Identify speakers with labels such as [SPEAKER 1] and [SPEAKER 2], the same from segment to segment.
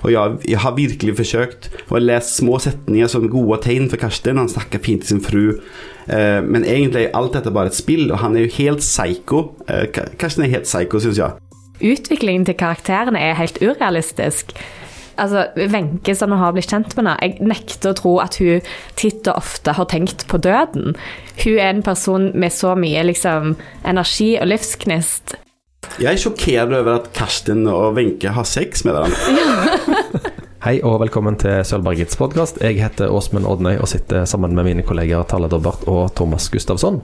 [SPEAKER 1] Og jeg, jeg har virkelig forsøkt og lest små setninger som gode tegn for Karsten. Han snakker fint til sin fru. Eh, men egentlig er alt dette bare et spill, og han er jo helt psycho. Eh, Karsten er helt psycho, syns jeg.
[SPEAKER 2] Utviklingen til karakterene er helt urealistisk. Altså, Wenche, som vi har blitt kjent med nå, jeg nekter å tro at hun titt og ofte har tenkt på døden. Hun er en person med så mye liksom, energi og livsgnist.
[SPEAKER 1] Jeg er sjokkert over at Karsten og Wenche har sex med hverandre.
[SPEAKER 3] Hei og velkommen til Sølvbergets podkast. Jeg heter Åsmund Odnøy og sitter sammen med mine kolleger Talle Dobbert og Thomas Gustavsson.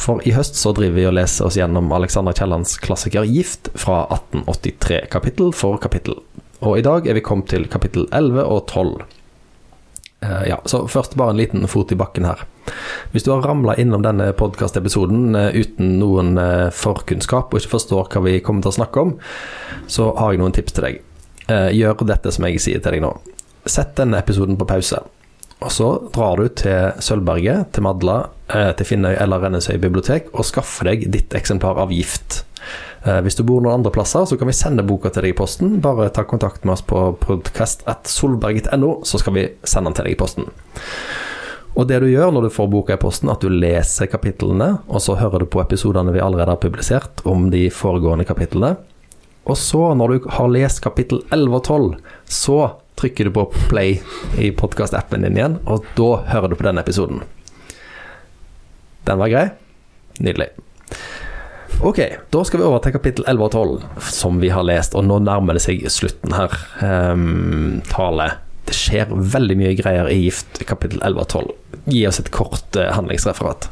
[SPEAKER 3] For i høst så driver vi og leser oss gjennom Alexander Kiellands klassiker 'Gift' fra 1883, kapittel for kapittel. Og i dag er vi kommet til kapittel 11 og 12. Eh, ja, så først bare en liten fot i bakken her. Hvis du har ramla innom denne podkastepisoden uten noen eh, forkunnskap og ikke forstår hva vi kommer til å snakke om, så har jeg noen tips til deg. Eh, gjør dette som jeg sier til deg nå. Sett denne episoden på pause. Og så drar du til Sølvberget, til Madla, eh, til Finnøy eller Rennesøy bibliotek og skaffer deg ditt eksemplar av Gift. Eh, Hvis du bor noen andre plasser, så kan vi sende boka til deg i posten. Bare ta kontakt med oss på podcast.solberget.no, så skal vi sende den til deg i posten. Og det du gjør når du får boka i posten, at du leser kapitlene, og så hører du på episodene vi allerede har publisert om de foregående kapitlene. Og så, når du har lest kapittel 11 og 12, så trykker du på play i podkast-appen din igjen, og da hører du på denne episoden. Den var grei? Nydelig. Ok, da skal vi over til kapittel 11 og 12, som vi har lest, og nå nærmer det seg slutten her. Um, tale. Det skjer veldig mye greier i Gift kapittel 11 og 12. Gi oss et kort uh, handlingsreferat.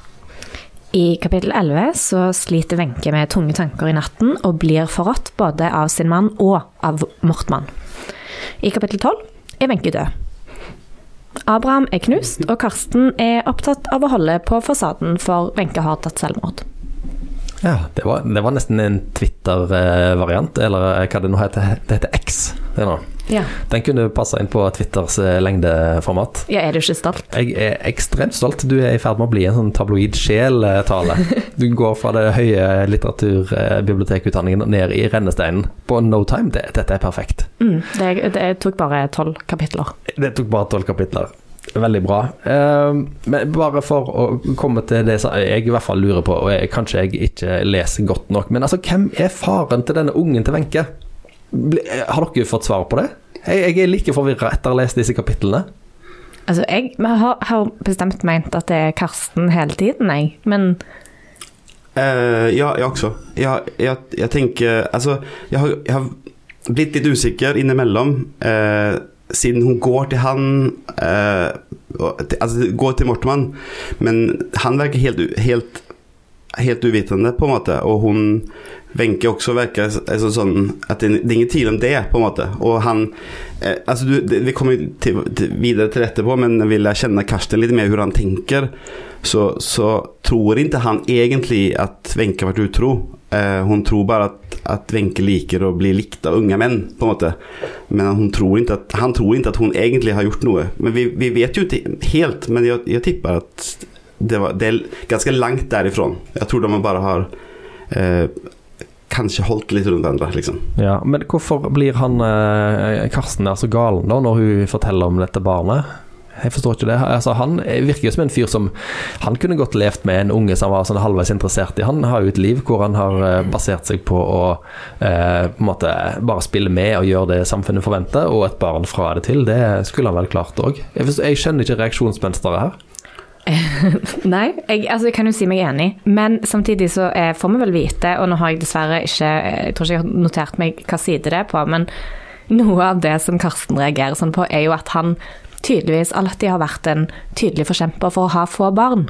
[SPEAKER 2] I kapittel 11 så sliter Wenche med tunge tanker i natten og blir forrådt både av sin mann og av Mortmann. I kapittel 12 er Wenche død. Abraham er knust, og Karsten er opptatt av å holde på fasaden, for Wenche har tatt selvmord.
[SPEAKER 3] Ja, det var, det var nesten en Twitter-variant, eller eh, hva det nå heter. Det heter X. Det nå.
[SPEAKER 2] Ja.
[SPEAKER 3] Den kunne passa inn på Twitters eh, lengdeformat.
[SPEAKER 2] ja, er du ikke stolt?
[SPEAKER 3] Jeg er ekstremt stolt. Du er i ferd med å bli en sånn tabloid sjel-tale. Du går fra det høye litteraturbibliotekutdanningen ned i rennesteinen på no time. Det, dette er perfekt.
[SPEAKER 2] Mm, det, det tok bare tolv kapitler.
[SPEAKER 3] Det tok bare tolv kapitler. Veldig bra. Eh, men bare for å komme til det som jeg i hvert fall lurer på, og jeg, kanskje jeg ikke leser godt nok, men altså, hvem er faren til denne ungen til Wenche? Har dere fått svar på det? Jeg, jeg er like forvirra etter å ha lest disse kapitlene.
[SPEAKER 2] Altså, jeg har, har bestemt ment at det er Karsten hele tiden, jeg. Men
[SPEAKER 1] Uh, ja, jeg også. Jeg, jeg, jeg tenker Altså, jeg har, jeg har blitt litt usikker innimellom. Eh, siden hun går til han uh, Altså går til Mortemann, men han virker helt, helt, helt uvitende, på en måte. Og hun Wenche også virker altså, sånn at det, det er ingen tvil om det, på en måte. Og han uh, Altså, du, det, vi kommer til, til, videre til dette på, men vil jeg kjenne Karsten litt mer hvordan han tenker, så, så tror ikke han egentlig at Wenche har vært utro. Eh, hun tror bare at, at Wenche liker å bli likt av unge menn, på en måte. Men tror at, han tror ikke at hun egentlig har gjort noe. Men vi, vi vet jo ikke helt, men jeg, jeg tipper at det, var, det er ganske langt derifrån. Jeg tror de bare har eh, kanskje holdt litt rundt hverandre, liksom.
[SPEAKER 3] Ja, Men hvorfor blir han eh, Karsten der så gal da, når hun forteller om dette barnet? Jeg forstår ikke det. Altså, han virker jo som en fyr som Han kunne godt levd med en unge som var sånn halvveis interessert i. Han har jo et liv hvor han har eh, basert seg på å eh, på en måte bare spille med og gjøre det samfunnet forventer, og et barn fra det til. Det skulle han vel klart òg. Jeg, jeg skjønner ikke reaksjonsmønsteret her.
[SPEAKER 2] Nei, jeg, altså, jeg kan jo si meg enig, men samtidig så eh, får vi vel vite, og nå har jeg dessverre ikke eh, Jeg tror ikke jeg har notert meg hva side det er på, men noe av det som Karsten reagerer sånn på, er jo at han tydeligvis alltid har vært en tydelig forkjemper for å ha få barn.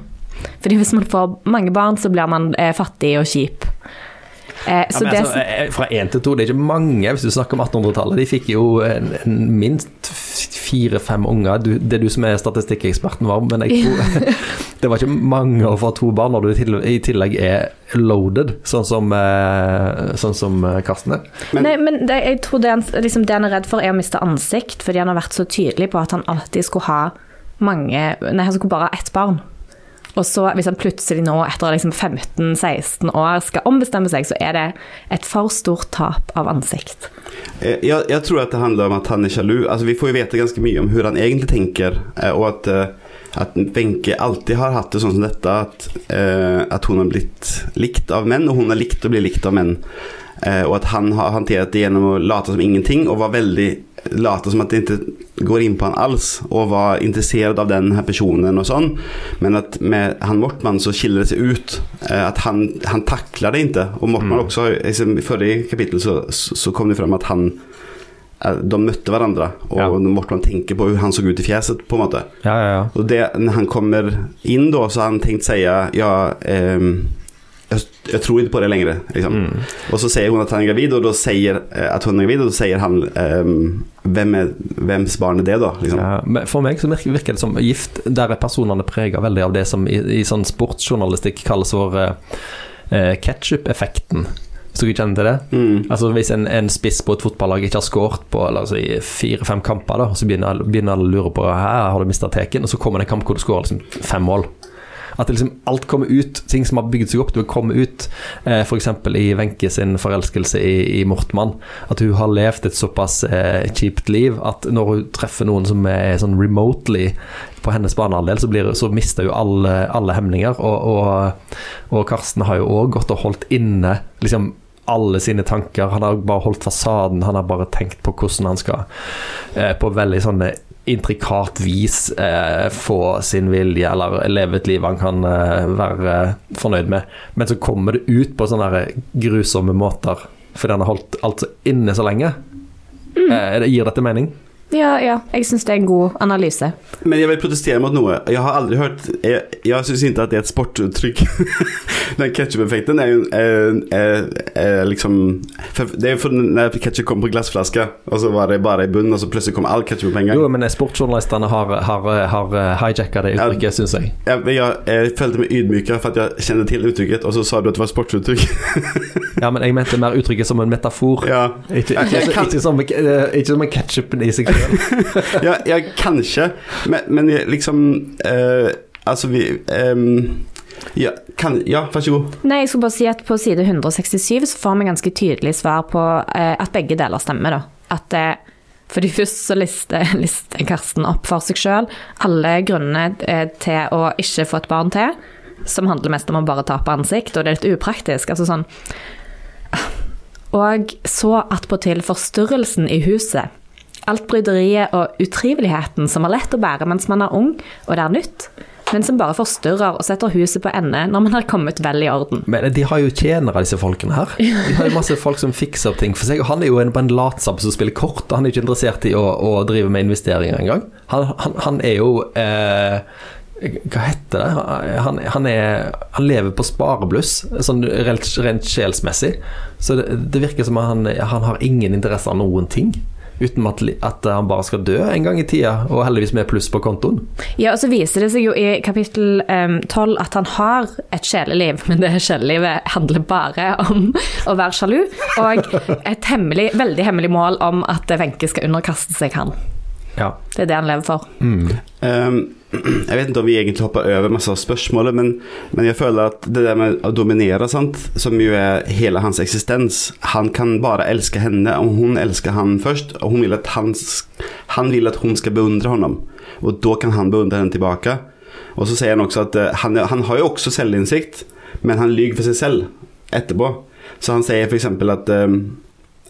[SPEAKER 2] Fordi hvis man får mange barn, så blir man eh, fattig og kjip. Eh,
[SPEAKER 3] Ja, men
[SPEAKER 2] det,
[SPEAKER 3] altså, eh, fra én til to, det er ikke mange hvis du snakker om 1800-tallet. De fikk jo en, en minst fire-fem unger. Du, det er du som er statistikkeksperten, var, men jeg tror det var ikke mange å få to barn når du i tillegg, i tillegg er loaded, sånn som, eh, sånn som eh, Karsten er.
[SPEAKER 1] Men-
[SPEAKER 2] Nei, men det, jeg tror det han, liksom, det han er redd for, er å miste ansikt, fordi han har vært så tydelig på at han alltid skulle ha mange Nei, han skulle bare ha ett barn. Og så hvis han plutselig nå, etter liksom 15-16 år, skal ombestemme seg, så er det et for stort tap av ansikt.
[SPEAKER 1] Jeg, Jag, jag tror at det handler om at han er sjalu. Altså, vi får jo vite ganske mye om hvordan han egentlig tenker, og at eh, Wenche alltid har hatt det sånn som dette, at, eh, att hon har blitt likt av menn, og hun har likt å bli likt av menn. Eh, at han har håndtert det gjennom å late som ingenting og var väldigt lata som att det inte går in på han alls och vara intresserad av den här personen och sånt. Men att med han Mortman så skiljer det sig ut. at Att han, han tacklar det inte. Och Mortman också, har liksom, i förra kapitlet så, så så kom det fram att han eh, de møtte hverandre, og
[SPEAKER 3] Ja.
[SPEAKER 1] Mortmann tenker på hur han såg ut i fjeset. på en måte.
[SPEAKER 3] Ja, ja, ja.
[SPEAKER 1] Og det, når han kommer inn, da, så har han tenkt å si ja, ehm, jag, jag tror inte på det längre. Liksom.
[SPEAKER 3] Mm.
[SPEAKER 1] Och så säger hon att han är gravid och då säger at att hon är gravid och då säger han um, hvem er, Hvems barn er det da? Liksom.
[SPEAKER 3] Ja, men for meg så virker, det som gift, der er personene prega veldig av det som i, i sånn sportsjournalistikk kalles for eh, eh, ketchup-effekten. Hvis dere kjenner til det?
[SPEAKER 1] Mm.
[SPEAKER 3] Altså Hvis en, en spiss på et fotballag ikke har skåret på altså, i fire-fem kamper, da, så begynner alle å lure på her har du mista teken, og så kommer det en kamp hvor du skårer liksom, fem mål. At liksom, alt kommer ut, ting som har bygd seg opp, det vil komme ut. Eh, F.eks. i Wenche sin forelskelse i, i Mortmann. At hun har levd et såpass eh, kjipt liv at når hun treffer noen som er sånn remotely på hennes banehalvdel, så, så mister hun alle, alle hemninger. Og, og, og Karsten har jo òg gått og holdt inne liksom alle sine tanker. Han har bare holdt fasaden, han har bare tenkt på hvordan han skal eh, på veldig sånne intrikat vis eh, få sin vilje, eller leve et liv han kan eh, være fornøyd med. Men så kommer det ut på sånne grusomme måter, fordi han har holdt alt så inne så lenge. Eh, det gir dette mening?
[SPEAKER 2] Ja, ja, jeg syns det er en god analyse.
[SPEAKER 1] Men jeg vil protestere mot noe. Jeg har aldri hørt Jeg, jeg syns ikke at det er et sportuttrykk. Den ketchup-effekten er jo är, er, är liksom, för det er jo når ketchup kom på glassflaske, og så var det bare i bunnen og så plutselig kom all ketchup på en gang.
[SPEAKER 3] Jo, men sportsjournalistene har, har, har hijacka det uttrykket, syns jeg.
[SPEAKER 1] Ja, jeg. jeg, følte meg mig ydmyka for at jeg kände til uttrykket, og så sa du at det var sportsuttrykk. sportuttryck.
[SPEAKER 3] Ja, men jeg mente mer uttrykket som en metafor.
[SPEAKER 1] ja,
[SPEAKER 3] Ikke,
[SPEAKER 1] Jeg- jeg
[SPEAKER 3] ikke, ikke, som, eh, ikke som en ketsjup i seg selv.
[SPEAKER 1] Ja, ja, kanskje, Men, men liksom, uh, Altså, vi, um, ja, kan, ja, varsågod.
[SPEAKER 2] Nei, jeg skulle bare si at på side 167 så får vi ganske tydelig svar på uh, at begge deler stemmer, da. At eh, fordi først så lister, lister Karsten opp for seg sjøl alle grunnene til å ikke få et barn til, som handler mest om å bare tape ansikt, og det er litt upraktisk. Altså sånn Og så attpåtil forstyrrelsen i huset. Alt bryderiet og utriveligheten som er lett å bære mens man er ung, og det er nytt, men som bare forstyrrer og setter huset på ende når man har kommet vel i orden.
[SPEAKER 3] Men de har jo tjenere, disse folkene her. De har jo masse folk som fikser opp ting for seg. Og han er jo en, en latsabb som spiller kort, og han er ikke interessert i å, å drive med investeringer engang. Han, han, han er jo eh, Hva heter det? Han, han, er, han lever på sparebluss, sånn rent, rent sjelsmessig. Så det, det virker som han, han har ingen interesse av noen ting. Uten at, at han bare skal dø en gang i tida, og heldigvis med pluss på kontoen.
[SPEAKER 2] Ja, og så viser det seg jo i kapittel tolv 12 at han har et sjeleliv, men det sjelelivet handler bare om å være sjalu, og et hemmelig, veldig hemmelig mål om at Wenche skal underkaste seg han.
[SPEAKER 3] Ja.
[SPEAKER 2] Det er det han lever for.
[SPEAKER 1] Ehm, jag vet ikke om vi egentlig hopper over masse av spørsmålet, men, men jeg føler at det der med å dominere, sant, som jo er hele hans existens. Han kan bare elske henne om hun elsker han først, og hun vil at han, han vil at hun skal beundre ham. Og da kan han beundre henne tilbake. Og så sier han også att eh, han, han har jo også selvinnsikt, men han lyger for seg selv etterpå. Så han sier f.eks. at ehm,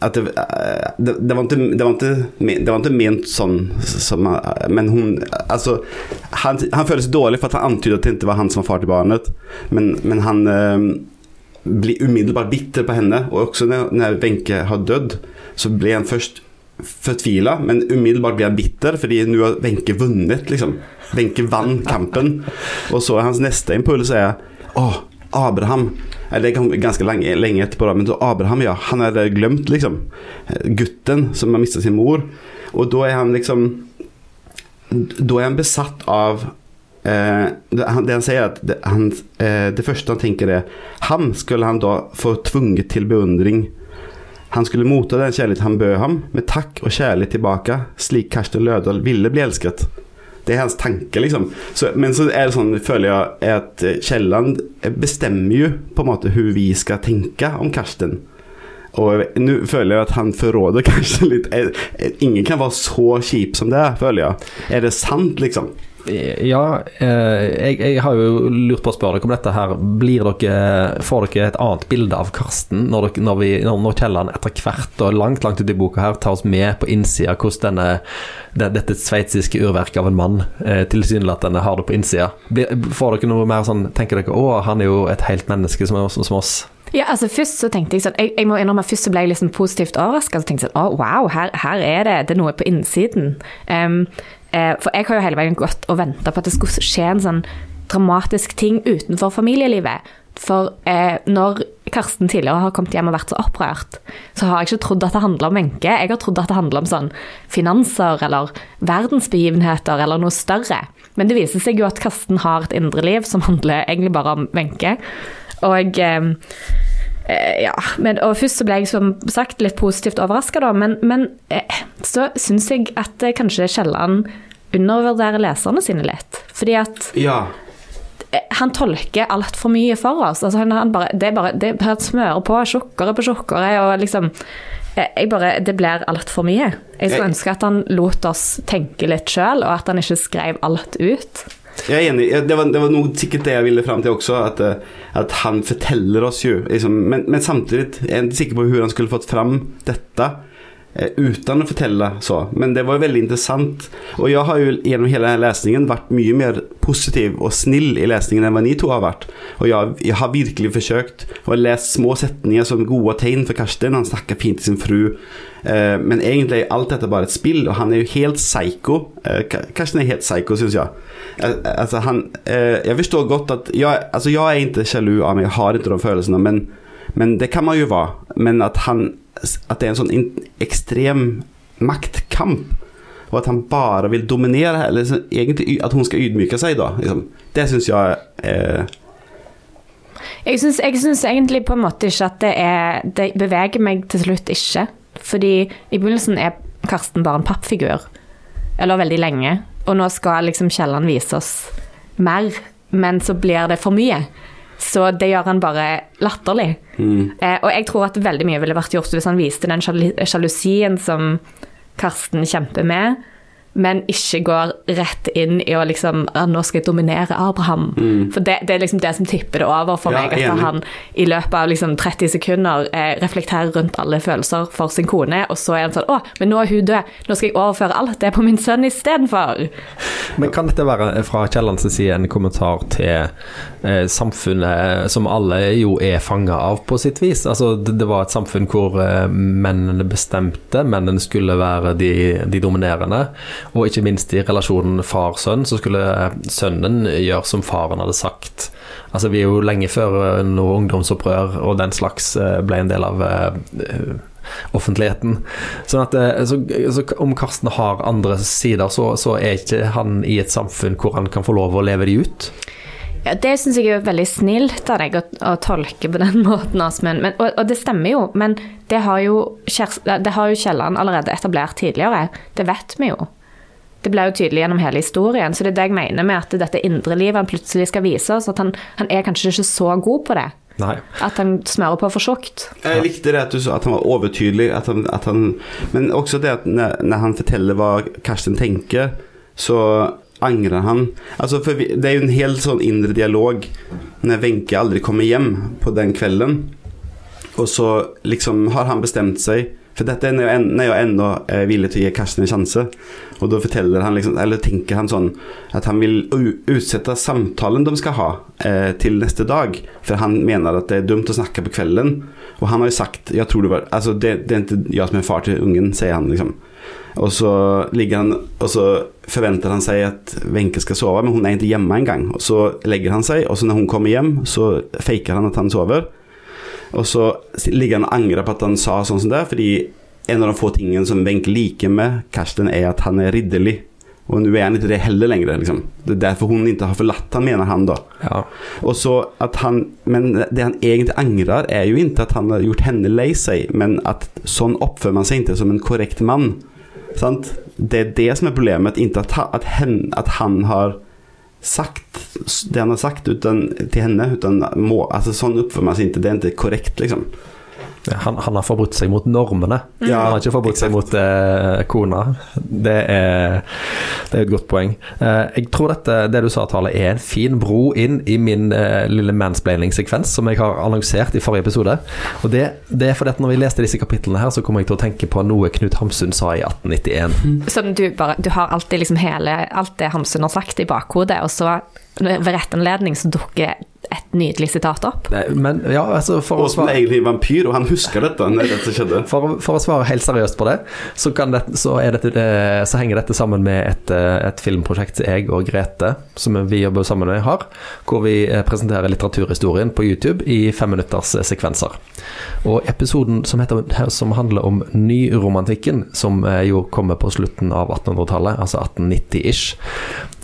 [SPEAKER 1] att det, eh, det, det, var inte, det, var inte, det var inte ment sån som, eh, men hon, alltså han, han föddes dålig för att han antydde att det inte var han som var far till barnet. Men, men han eh, blir umiddelbart bitter på henne och också när, när Wenche har dött så blir han först förtvila men umiddelbart blir han bitter för nu har Wenche vunnit liksom. Wenche vann kampen och så hans nästa impuls är åh, Abraham. Eller ganske lenge länge etterpå men Abraham ja, han er glemt, liksom gutten som har mista sin mor. Og da er han liksom Da er han besatt av eh, det, han, säger att det, han, eh, det første han tenker, er han skulle han da få tvunget til beundring. Han skulle motta den kjærlighet han bød ham med takk og kjærlighet tilbake, slik Karsten Lødahl ville bli elsket. Det er hans tanke, liksom. Så, men så er det sånn, føler jeg, at eh, Kielland bestemmer jo på en måte hvordan vi skal tenke om Karsten. Og nå føler jeg at han forråder kanskje litt eh, eh, Ingen kan være så kjip som det, føler jeg. Er det sant, liksom?
[SPEAKER 3] Ja, eh, jeg, jeg, har jo lurt på å spørre dere om dette her. Blir dere, får dere et annet bilde av Karsten når, dere, når, vi, når, Kielland etter hvert og langt langt ut i boka her tar oss med på innsida hvordan denne, det, dette sveitsiske urverket av en mann eh, tilsynelatende har det på innsida? Får dere noe mer sånn Tenker dere å, han er jo et helt menneske som, som oss?
[SPEAKER 2] Ja, altså Først så tenkte jeg sånn Jeg, jeg må innrømme først så ble jeg liksom positivt overraska. Så tenkte jeg sånn Å, wow, her, her, er det, det er noe på innsiden. Um, for jeg har jo hele veien gått og venta på at det skulle skje en sånn dramatisk ting utenfor familielivet. For eh, når Karsten tidligere har kommet hjem og vært så opprørt, så har jeg ikke trodd at det handler om Wenche. Jeg har trodd at det handler om sånn finanser eller verdensbegivenheter eller noe større. Men det viser seg jo at Karsten har et indre liv som handler egentlig bare om Wenche. Og eh, Eh, ja, men, og Først så ble jeg som sagt litt positivt overraska, men, men eh, så syns jeg at eh, kanskje Kielland undervurderer leserne sine litt. Fordi at
[SPEAKER 1] ja.
[SPEAKER 2] Eh, han tolker altfor mye for oss. Altså, han, han bare, det er bare det er smører på, tjukkere på tjukkere, og liksom eh, jeg bare, Det blir altfor mye. Jeg skulle ønske at han lot oss tenke litt sjøl, og at han ikke skrev alt ut.
[SPEAKER 1] Jeg er enig. Det var, det var noe sikkert det jeg ville fram til også. At, eh, at han forteller oss jo liksom, men, men, samtidig er ikke sikker på hvordan han skulle fått fram dette uten å fortelle så. Men det var veldig interessant. Og jeg har jo gjennom hele lesningen vært mye mer positiv og snill i lesningen enn hva ni to har vært. Og jeg, jeg har virkelig forsøkt å lese små setninger som gode tegn for Karsten. Han snakker fint til sin fru. Eh, men egentlig er alt dette bare et spill, og han er jo helt psycho. Eh, Karsten er helt psycho, syns jeg. altså han, eh, forstår godt at jeg, alltså jag är inte sjalu av meg, jeg har ikke de følelsene, men, men det kan man jo være. Men at han, att det er en sånn in, extrem maktkamp Og at han bare vil dominere, eller liksom, egentlig at hun skal ydmyke seg, da. Liksom. Det syns jeg eh...
[SPEAKER 2] Jeg syns egentlig på en måte ikke at det er Det beveger meg til slutt ikke. Fordi i begynnelsen er Karsten bare en pappfigur. Eller veldig lenge. Og nå skal liksom Kielland vise oss mer, men så blir det for mye. Så det gjør han bare latterlig. Mm. Eh, og jeg tror at veldig mye ville vært gjort hvis han viste den sjalusien som Karsten kjemper med men ikke går rett inn i å liksom Nå skal jeg dominere Abraham. Mm. For det, det, er liksom det som tipper det over for ja, meg. At han i løpet av liksom 30 sekunder eh, reflekterer rundt alle følelser for sin kone, og så er han sånn Å, men nå er hun død. Nå skal jeg overføre alt det på min sønn istedenfor.
[SPEAKER 3] Men kan dette være fra Kiellands side en kommentar til eh, samfunnet som alle jo er fanga av, på sitt vis? Altså, det, det var et samfunn hvor eh, mennene bestemte, mennene skulle være de, de dominerende. Og ikke minst i relasjonen far-sønn, så skulle sønnen gjøre som faren hadde sagt. Altså Vi er jo lenge før eh, noe ungdomsopprør og den slags eh, ble en del av offentligheten. Sånn at så, så Om Karsten har andre sider, så, så, er ikke han i et samfunn hvor han kan få lov å leve de ut.
[SPEAKER 2] Ja, Det syns jeg er veldig snilt av deg å, å, tolke på den måten, Asmund. Og, og, det stemmer jo, men det har jo, det har jo Kielland allerede etablert tidligere. Det vet vi jo. Det ble jo tydelig gjennom hele historien. Så det er det jeg mener med at dette indre livet han plutselig skal vise oss, at han, han er kanskje ikke så god på det.
[SPEAKER 3] Nei.
[SPEAKER 2] At han smører på for tjukt.
[SPEAKER 1] Jeg likte det at du sa at han var overtydelig, at han, at han, men også det at når, når, han forteller hva Karsten tenker, så angrer han. Altså, for vi, det er jo en helt sånn indre dialog når Wenche aldri kommer hjem på den kvelden, og så liksom har han bestemt seg for dette er jo, en, er jo ennå eh, villig til å gi Karsten en sjanse. Og da forteller han liksom, eller tenker han sånn at han vil utsette samtalen de skal ha, eh, til neste dag. For han mener at det er dumt å snakke på kvelden. Og han har jo sagt jeg tror det, var, altså det, det er ikke jeg som er far til ungen, sier han liksom. Og så ligger han Og så forventer han seg at Wenche skal sove, men hun er ikke hjemme engang. Og så legger han seg, og så når hun kommer hjem, så faker han at han sover. Og så ligger han og angrer på at han sa sånn som det, fordi en av de få tingene som Wenche liker med Karsten, er at han er ridderlig. Og nå er han ikke det heller lenger. Liksom. Det er derfor hun ikke har forlatt han, mener han da.
[SPEAKER 3] Ja.
[SPEAKER 1] Og så at han, Men det han egentlig angrer, er jo ikke at han har gjort henne lei seg, men at sånn oppfører man seg ikke som en korrekt mann. Sant? Det er det som er problemet, ikke at, ha, att, hen, att han har sagt det han har sagt uten, till henne. Utan må, alltså sån uppför man sig inte, det är inte korrekt liksom.
[SPEAKER 3] Han, han har forbrutt seg mot normene.
[SPEAKER 1] Ja,
[SPEAKER 3] han har ikke forbrutt seg mot eh, kona. Det er, det er et godt poeng. Eh, jeg tror dette, det du sa, Tale, er en fin bro inn i min eh, lille mansplaining-sekvens som jeg har annonsert i forrige episode. Og det, det er fordi at når vi leste disse kapitlene her, så kom jeg til å tenke på noe Knut Hamsun sa i 1891.
[SPEAKER 2] Så du bare Du har alltid liksom hele Alt det Hamsun har sagt i bakhodet, og så ved rett anledning så dukker et nydelig sitat opp.
[SPEAKER 3] Nei, Men ja, altså for
[SPEAKER 1] Åsmund
[SPEAKER 3] svare
[SPEAKER 1] är vampyr og han husker dette når dette skjedde.
[SPEAKER 3] For, for å svare helt seriøst på det, så, kan det, så, er dette, så henger dette sammen med et, eh, et filmprosjekt som jeg og Grete, som vi jobber sammen med, har. Hvor vi eh, presenterer litteraturhistorien på YouTube i femminutters eh, sekvenser. Og episoden som, heter, som handler om nyromantikken, som jo kommer på slutten av 1800-tallet, altså 1890-ish,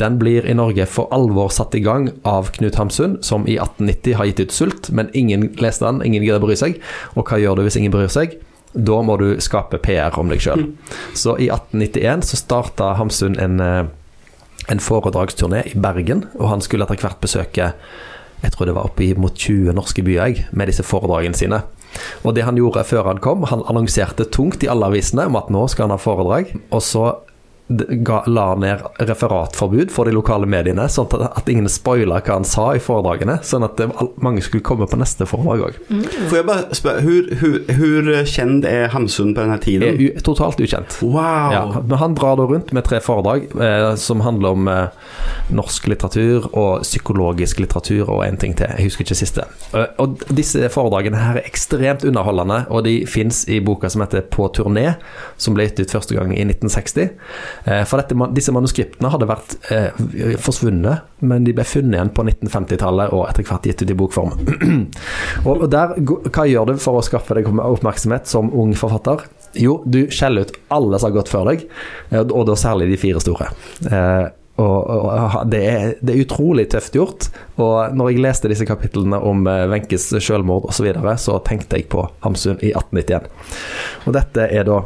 [SPEAKER 3] den blir i Norge for alvor satt i gang av Knut Hamsun, som i 1890 har gitt ut Sult, men ingen leste den, ingen gidder bry seg. Og hva gjør du hvis ingen bryr seg? Da må du skape PR om deg sjøl. Så i 1891 så starta Hamsun en, eh, en foredragsturné i Bergen, og han skulle etter hvert besøke jeg tror det var oppe mot 20 norske byer med disse foredragene sine. Og det han gjorde før han kom, han annonserte tungt i alle avisene om at nå skal han ha foredrag, og så ga, la ned referatforbud for de lokale mediene, sånn at, at ingen spoila hva han sa i foredragene, sånn at det, mange skulle komme på neste foredrag òg.
[SPEAKER 1] Får jeg bare spørre, hvor, hvor, hvor, kjent er Hamsun på
[SPEAKER 3] denne
[SPEAKER 1] tiden?
[SPEAKER 3] Er totalt ukjent.
[SPEAKER 1] Wow!
[SPEAKER 3] Ja, men han drar da rundt med tre foredrag eh, som handler om eh, norsk litteratur og psykologisk litteratur og en ting til. Jeg husker ikke siste. Eh, og disse foredragene her er ekstremt underholdende, og de fins i boka som heter På turné, som ble gitt ut første gang i 1960. Eh, for dette, disse manuskriptene hadde vært eh, forsvunnet, men de ble funnet igjen på 1950-tallet og etter hvert gitt ut i bokform. og der, hva gjør du for å skaffe deg oppmerksomhet som ung forfatter? Jo, du skjeller ut alle som har gått før deg, eh, og da særlig de fire store. Eh, og, og det, er, det er utrolig tøft gjort. Og når jeg leste disse kapitlene om eh, Wenches selvmord osv., så, videre, så tenkte jeg på Hamsun i 1891. Og dette er da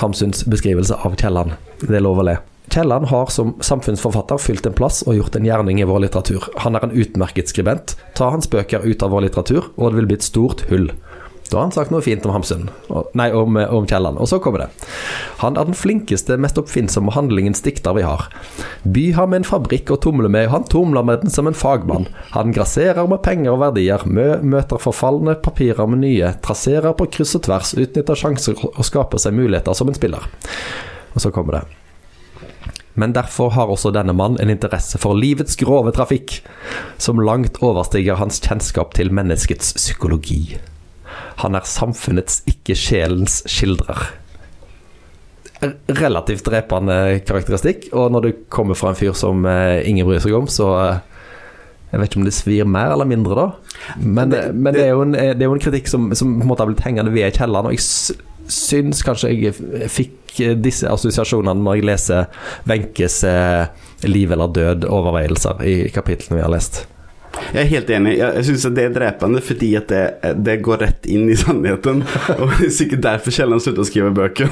[SPEAKER 3] Hamsuns beskrivelse av Kielland. Det er lov å le. Kielland har som samfunnsforfatter fylt en plass og gjort en gjerning i vår litteratur. Han er en utmerket skribent. Ta hans bøker ut av vår litteratur, og det vil bli et stort hull. Da har han sagt noe fint om Hamsun. Nei, om, om Kielland. Og så kommer det. Han er den flinkeste, mest oppfinnsomme handlingens dikter vi har. By har med en fabrikk å tumle med, han tumler med den som en fagmann. Han grasserer med penger og verdier, mø møter forfalne papirer med nye, trasserer på kryss og tvers, utnytter sjanser og skaper seg muligheter som en spiller. Og så kommer det. Men derfor har også denne mann en interesse for livets grove trafikk, som langt overstiger hans kjennskap til menneskets psykologi. Han er samfunnets, ikke sjelens skildrer. Relativt drepende karakteristikk, og når du kommer fra en fyr som eh, ingen bryr seg om, så eh, Jeg vet ikke om det svir mer eller mindre, da. Men,
[SPEAKER 1] Det-
[SPEAKER 3] men det, er jo en, det er jo en kritikk som, som på en måte har blitt hengende ved Kielland, og jeg syns kanskje jeg fikk eh, disse assosiasjonene når jeg leser Wenches eh, liv eller død-overveielser i kapitlene vi har lest.
[SPEAKER 1] Jag er helt enig. Jeg jag syns det er drepende fordi at det, det går rett inn i sannheten. Og det derfor säkert därför å skrive bøker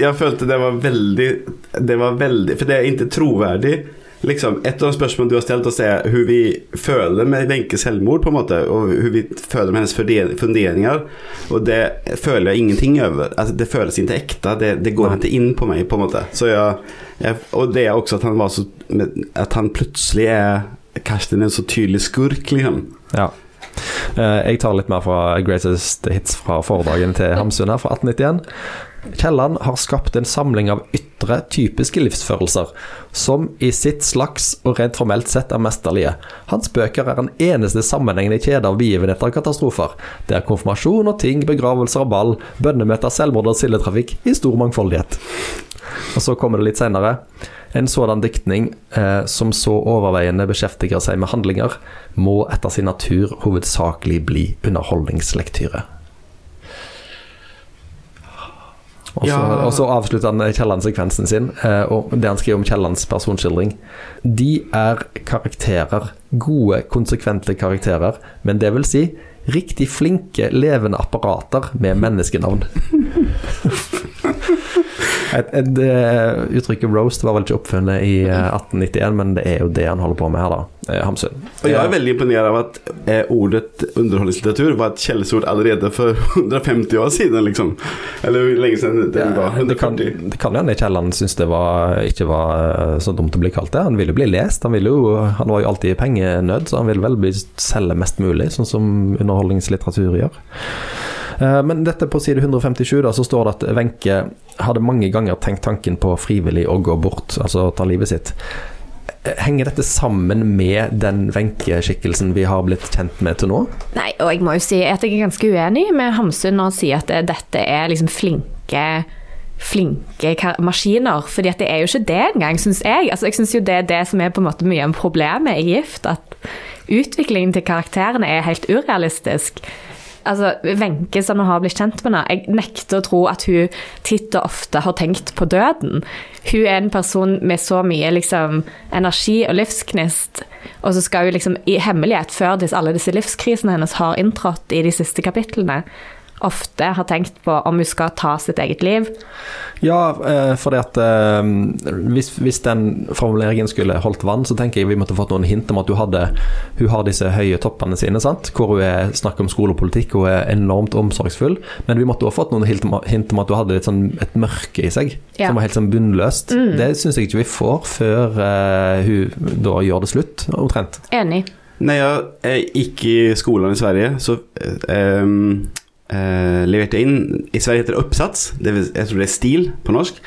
[SPEAKER 1] Jeg följde det var veldig det var veldig For det er ikke troverdig. Liksom, et av de spørsmålene du har stilt oss er hvordan vi føler med Wenches selvmord på en måte, og hvordan vi føler med hennes funderinger. Og det føler jeg ingenting over. Altså, det føles ikke ekte. det, det går ikke inn på meg, på en måte. Så jeg, jag, och det er også at han var så, at han plutselig är Karsten en så tydelig skurk, liksom.
[SPEAKER 3] Ja. Eh, Jeg tar litt mer fra Greatest Hits fra foredragene til Hamsun her fra 1891. Kielland har skapt en samling av ytre, typiske livsfølelser, som i sitt slags og rent formelt sett er mesterlige. Hans bøker er en eneste sammenhengende kjede av begivenheter og katastrofer. Det er konfirmasjon og ting, begravelser og ball, bønnemøter, selvmord og sildetrafikk i stor mangfoldighet. Og så kommer det litt senere. En sådan diktning eh, som så overveiende beskjeftiger seg med handlinger, må etter sin natur hovedsakelig bli underholdningslektyre. Og så,
[SPEAKER 1] Ja.
[SPEAKER 3] og så avslutter han Kielland-sekvensen sin, eh, og det han skriver om Kiellands personskildring. De er karakterer, gode, konsekvente karakterer, men det vil si riktig flinke, levende apparater med menneskenavn. Et, et, uttrykket roast var vel ikke oppfunnet i eh, 1891, men det er jo det han holder på med her, da. eh, Hamsun.
[SPEAKER 1] Og jeg er veldig imponert av att eh, ordet underholdningslitteratur var et källsord allerede for 150 år siden liksom. Eller lenge siden det var?
[SPEAKER 3] 140? det kan,
[SPEAKER 1] 140?
[SPEAKER 3] det kan hende Kielland syntes det var, ikke var eh, så dumt å bli kalt det. Han ville jo bli lest. Han, ville jo, han var jo alltid i pengenød, så han ville vel bli selge mest mulig, sånn som underholdningslitteratur gjør. Eh, Men dette på side 157 da, så står det at Wenche hadde mange ganger tenkt tanken på frivillig å gå bort, altså ta livet sitt. Henger dette sammen med den Wenche-skikkelsen vi har blitt kjent med til nå?
[SPEAKER 2] Nei, og jeg må jo si at jeg er ganske uenig med Hamsun når han sier at dette er liksom flinke flinke maskiner, fordi at det er jo ikke det engang, syns jeg. Altså, jeg syns jo det er det som er på en måte mye av problemet i Gift, at utviklingen til karakterene er helt urealistisk. Altså, Wenche, som vi har blitt kjent med nå, jeg nekter å tro at hun titt og ofte har tenkt på døden. Hun er en person med så mye liksom, energi og livsgnist, og så skal hun liksom i hemmelighet, før alle disse livskrisene hennes har inntrådt i de siste kapitlene, ofte har tenkt på om hun skal ta sitt eget liv.
[SPEAKER 3] Ja, eh, fordi at eh, hvis, hvis den formuleringen skulle holdt vann, så tenker jeg vi måtte fått noen hint om at hun, hadde, hun har disse høye toppene sine, sant? hvor hun er, snakker om skolepolitikk og er enormt omsorgsfull. Men vi måtte også fått noen hint om, hint om at hun hadde litt sånn et mørke i seg,
[SPEAKER 2] Ja.
[SPEAKER 3] som var helt sånn bunnløst. Det syns jeg ikke vi får før eh, hun da gjør det slutt, omtrent.
[SPEAKER 2] Enig.
[SPEAKER 1] Nei, ja, ikke i skolene i Sverige så eh, ehm, eh, leverte inn in, i Sverige heter det uppsats, det jag tror det er stil på norsk.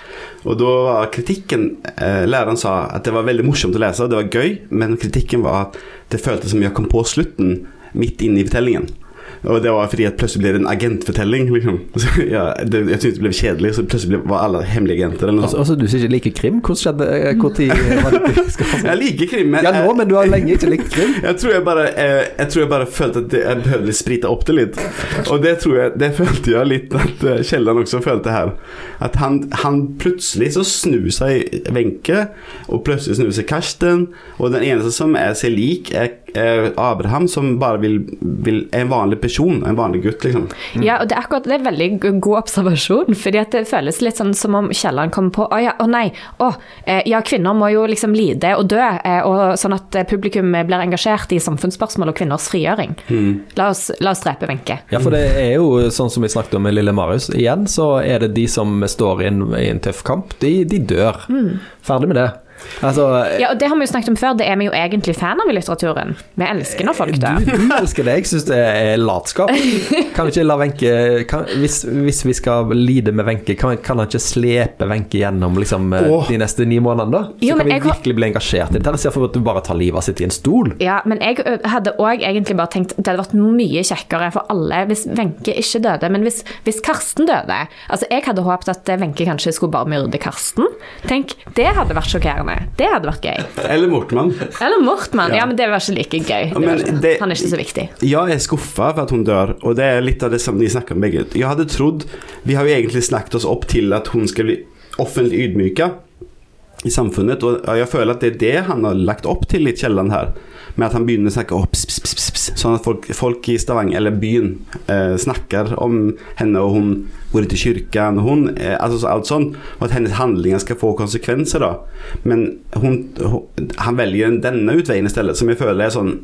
[SPEAKER 1] Og da var kritikken eh, Læreren sa at det var veldig morsomt å lese, det var gøy, men kritikken var at det føltes som jeg kom på slutten midt inne i fortellingen. Og det var fordi at plutselig ble det en agentfortelling. Liksom. Så, ja, det, jeg syntes det ble kjedelig, så plutselig ble, var alle hemmelige agenter. Eller noe
[SPEAKER 3] Altså, altså, du sier ikke liker krim? Hvordan skjedde eh, Hvor tid var det skal
[SPEAKER 1] Jeg liker krim, men
[SPEAKER 3] Ja, nå, men du har lenge ikke likt krim.
[SPEAKER 1] Jeg tror jeg bare, jeg, jeg tror jeg bare følte at jeg behøvde sprite opp det litt. Og det tror jeg, det følte jeg litt at eh, Kielland også følte her. At han, han plutselig så snur seg Wenche, og plutselig snur seg Karsten. Og den eneste som er seg lik, er eh, Abraham, som bare vil, vil er en vanlig person. En vanlig gutt, liksom.
[SPEAKER 2] Ja, og det er akkurat det er veldig god observasjon, fordi at det føles litt sånn som om Kielland kommer på å ja, å nei, å, eh, ja, kvinner må jo liksom lide og dø, eh, og sånn at eh, publikum blir engasjert i samfunnsspørsmål og kvinners frigjøring. La, oss, la oss drepe Wenche.
[SPEAKER 3] Ja, for det er jo sånn som vi snakket om med Lille Marius. Igjen så er det de som står i en, i en tøff kamp, de, de dør. Ferdig med det. Altså
[SPEAKER 2] Ja, og det har vi jo snakket om før, det er vi jo egentlig fan av i litteraturen. Vi elsker når folk dør.
[SPEAKER 3] Du, du elsker det, jeg syns det er latskap. Kan vi ikke la Wenche hvis, hvis vi skal lide med Wenche, kan, kan han ikke slepe Wenche gjennom liksom, eh, de neste ni månedene, da? Så
[SPEAKER 2] Jo,
[SPEAKER 3] kan vi
[SPEAKER 2] har-
[SPEAKER 3] virkelig bli engasjert i det. Istedenfor at du bare tar livet av sitt i en stol.
[SPEAKER 2] Ja, men jeg hadde òg egentlig bare tenkt det hadde vært mye kjekkere for alle hvis Wenche ikke døde, men hvis, hvis Karsten døde Altså, jeg hadde håpet at Wenche kanskje skulle bare myrde Karsten. Tenk, det hadde vært sjokkerende. Det hadde vært gøy.
[SPEAKER 1] Eller Mortmann.
[SPEAKER 2] Eller Mortmann.
[SPEAKER 1] Ja.
[SPEAKER 2] Ja, men det var ikke like gøy. Det ikke.
[SPEAKER 1] det-
[SPEAKER 2] Han er ikke så viktig.
[SPEAKER 1] Jeg er skuffa for at hun dør, og det er litt av det som de snakker om begge. Jeg hadde trodd Vi har jo egentlig snakket oss opp til at hun skal bli offentlig ydmyka i samfunnet, og jeg føler at det er det han har lagt opp til i Kielland her. Med at han begynner å snakke opp, pss, pss, pss, pss, sånn at folk, folk i Stavanger, eller byen, eh, snakker om henne, og hun går til kirken, og hun, eh, altså alt sånn, og at hennes handlinger skal få konsekvenser. da. Men hun, hun, han velger denne utveien i stedet, som jeg føler er sånn,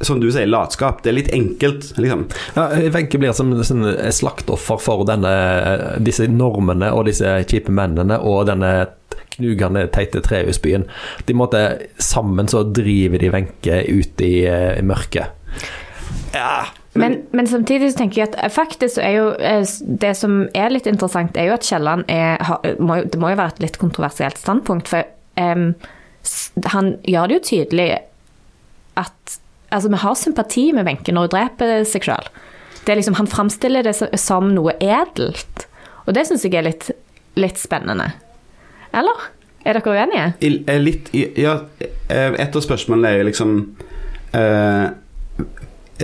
[SPEAKER 1] som du sier, latskap. Det er litt enkelt, liksom.
[SPEAKER 3] Ja, Wenche blir som sånn, slaktoffer for denne, disse normene og disse kjipe mennene og denne knugende teite trehusbyen. De måtte Sammen så driver de Wenche ut i, eh, i mørket.
[SPEAKER 1] Ja,
[SPEAKER 2] Men, men samtidig så tenker jeg at eh, faktisk så er jo eh, det som er litt interessant, er jo at Kielland er må, Det må jo være et litt kontroversielt standpunkt, for um, han gjør det jo tydelig at Altså, vi har sympati med Wenche når hun dreper seg sjøl. Liksom, han framstiller det som, som noe edelt, og det syns jeg er litt, litt spennende. Eller? Er dere uenige?
[SPEAKER 1] I, er litt ja, eh, Et av spørsmålene er jo liksom eh,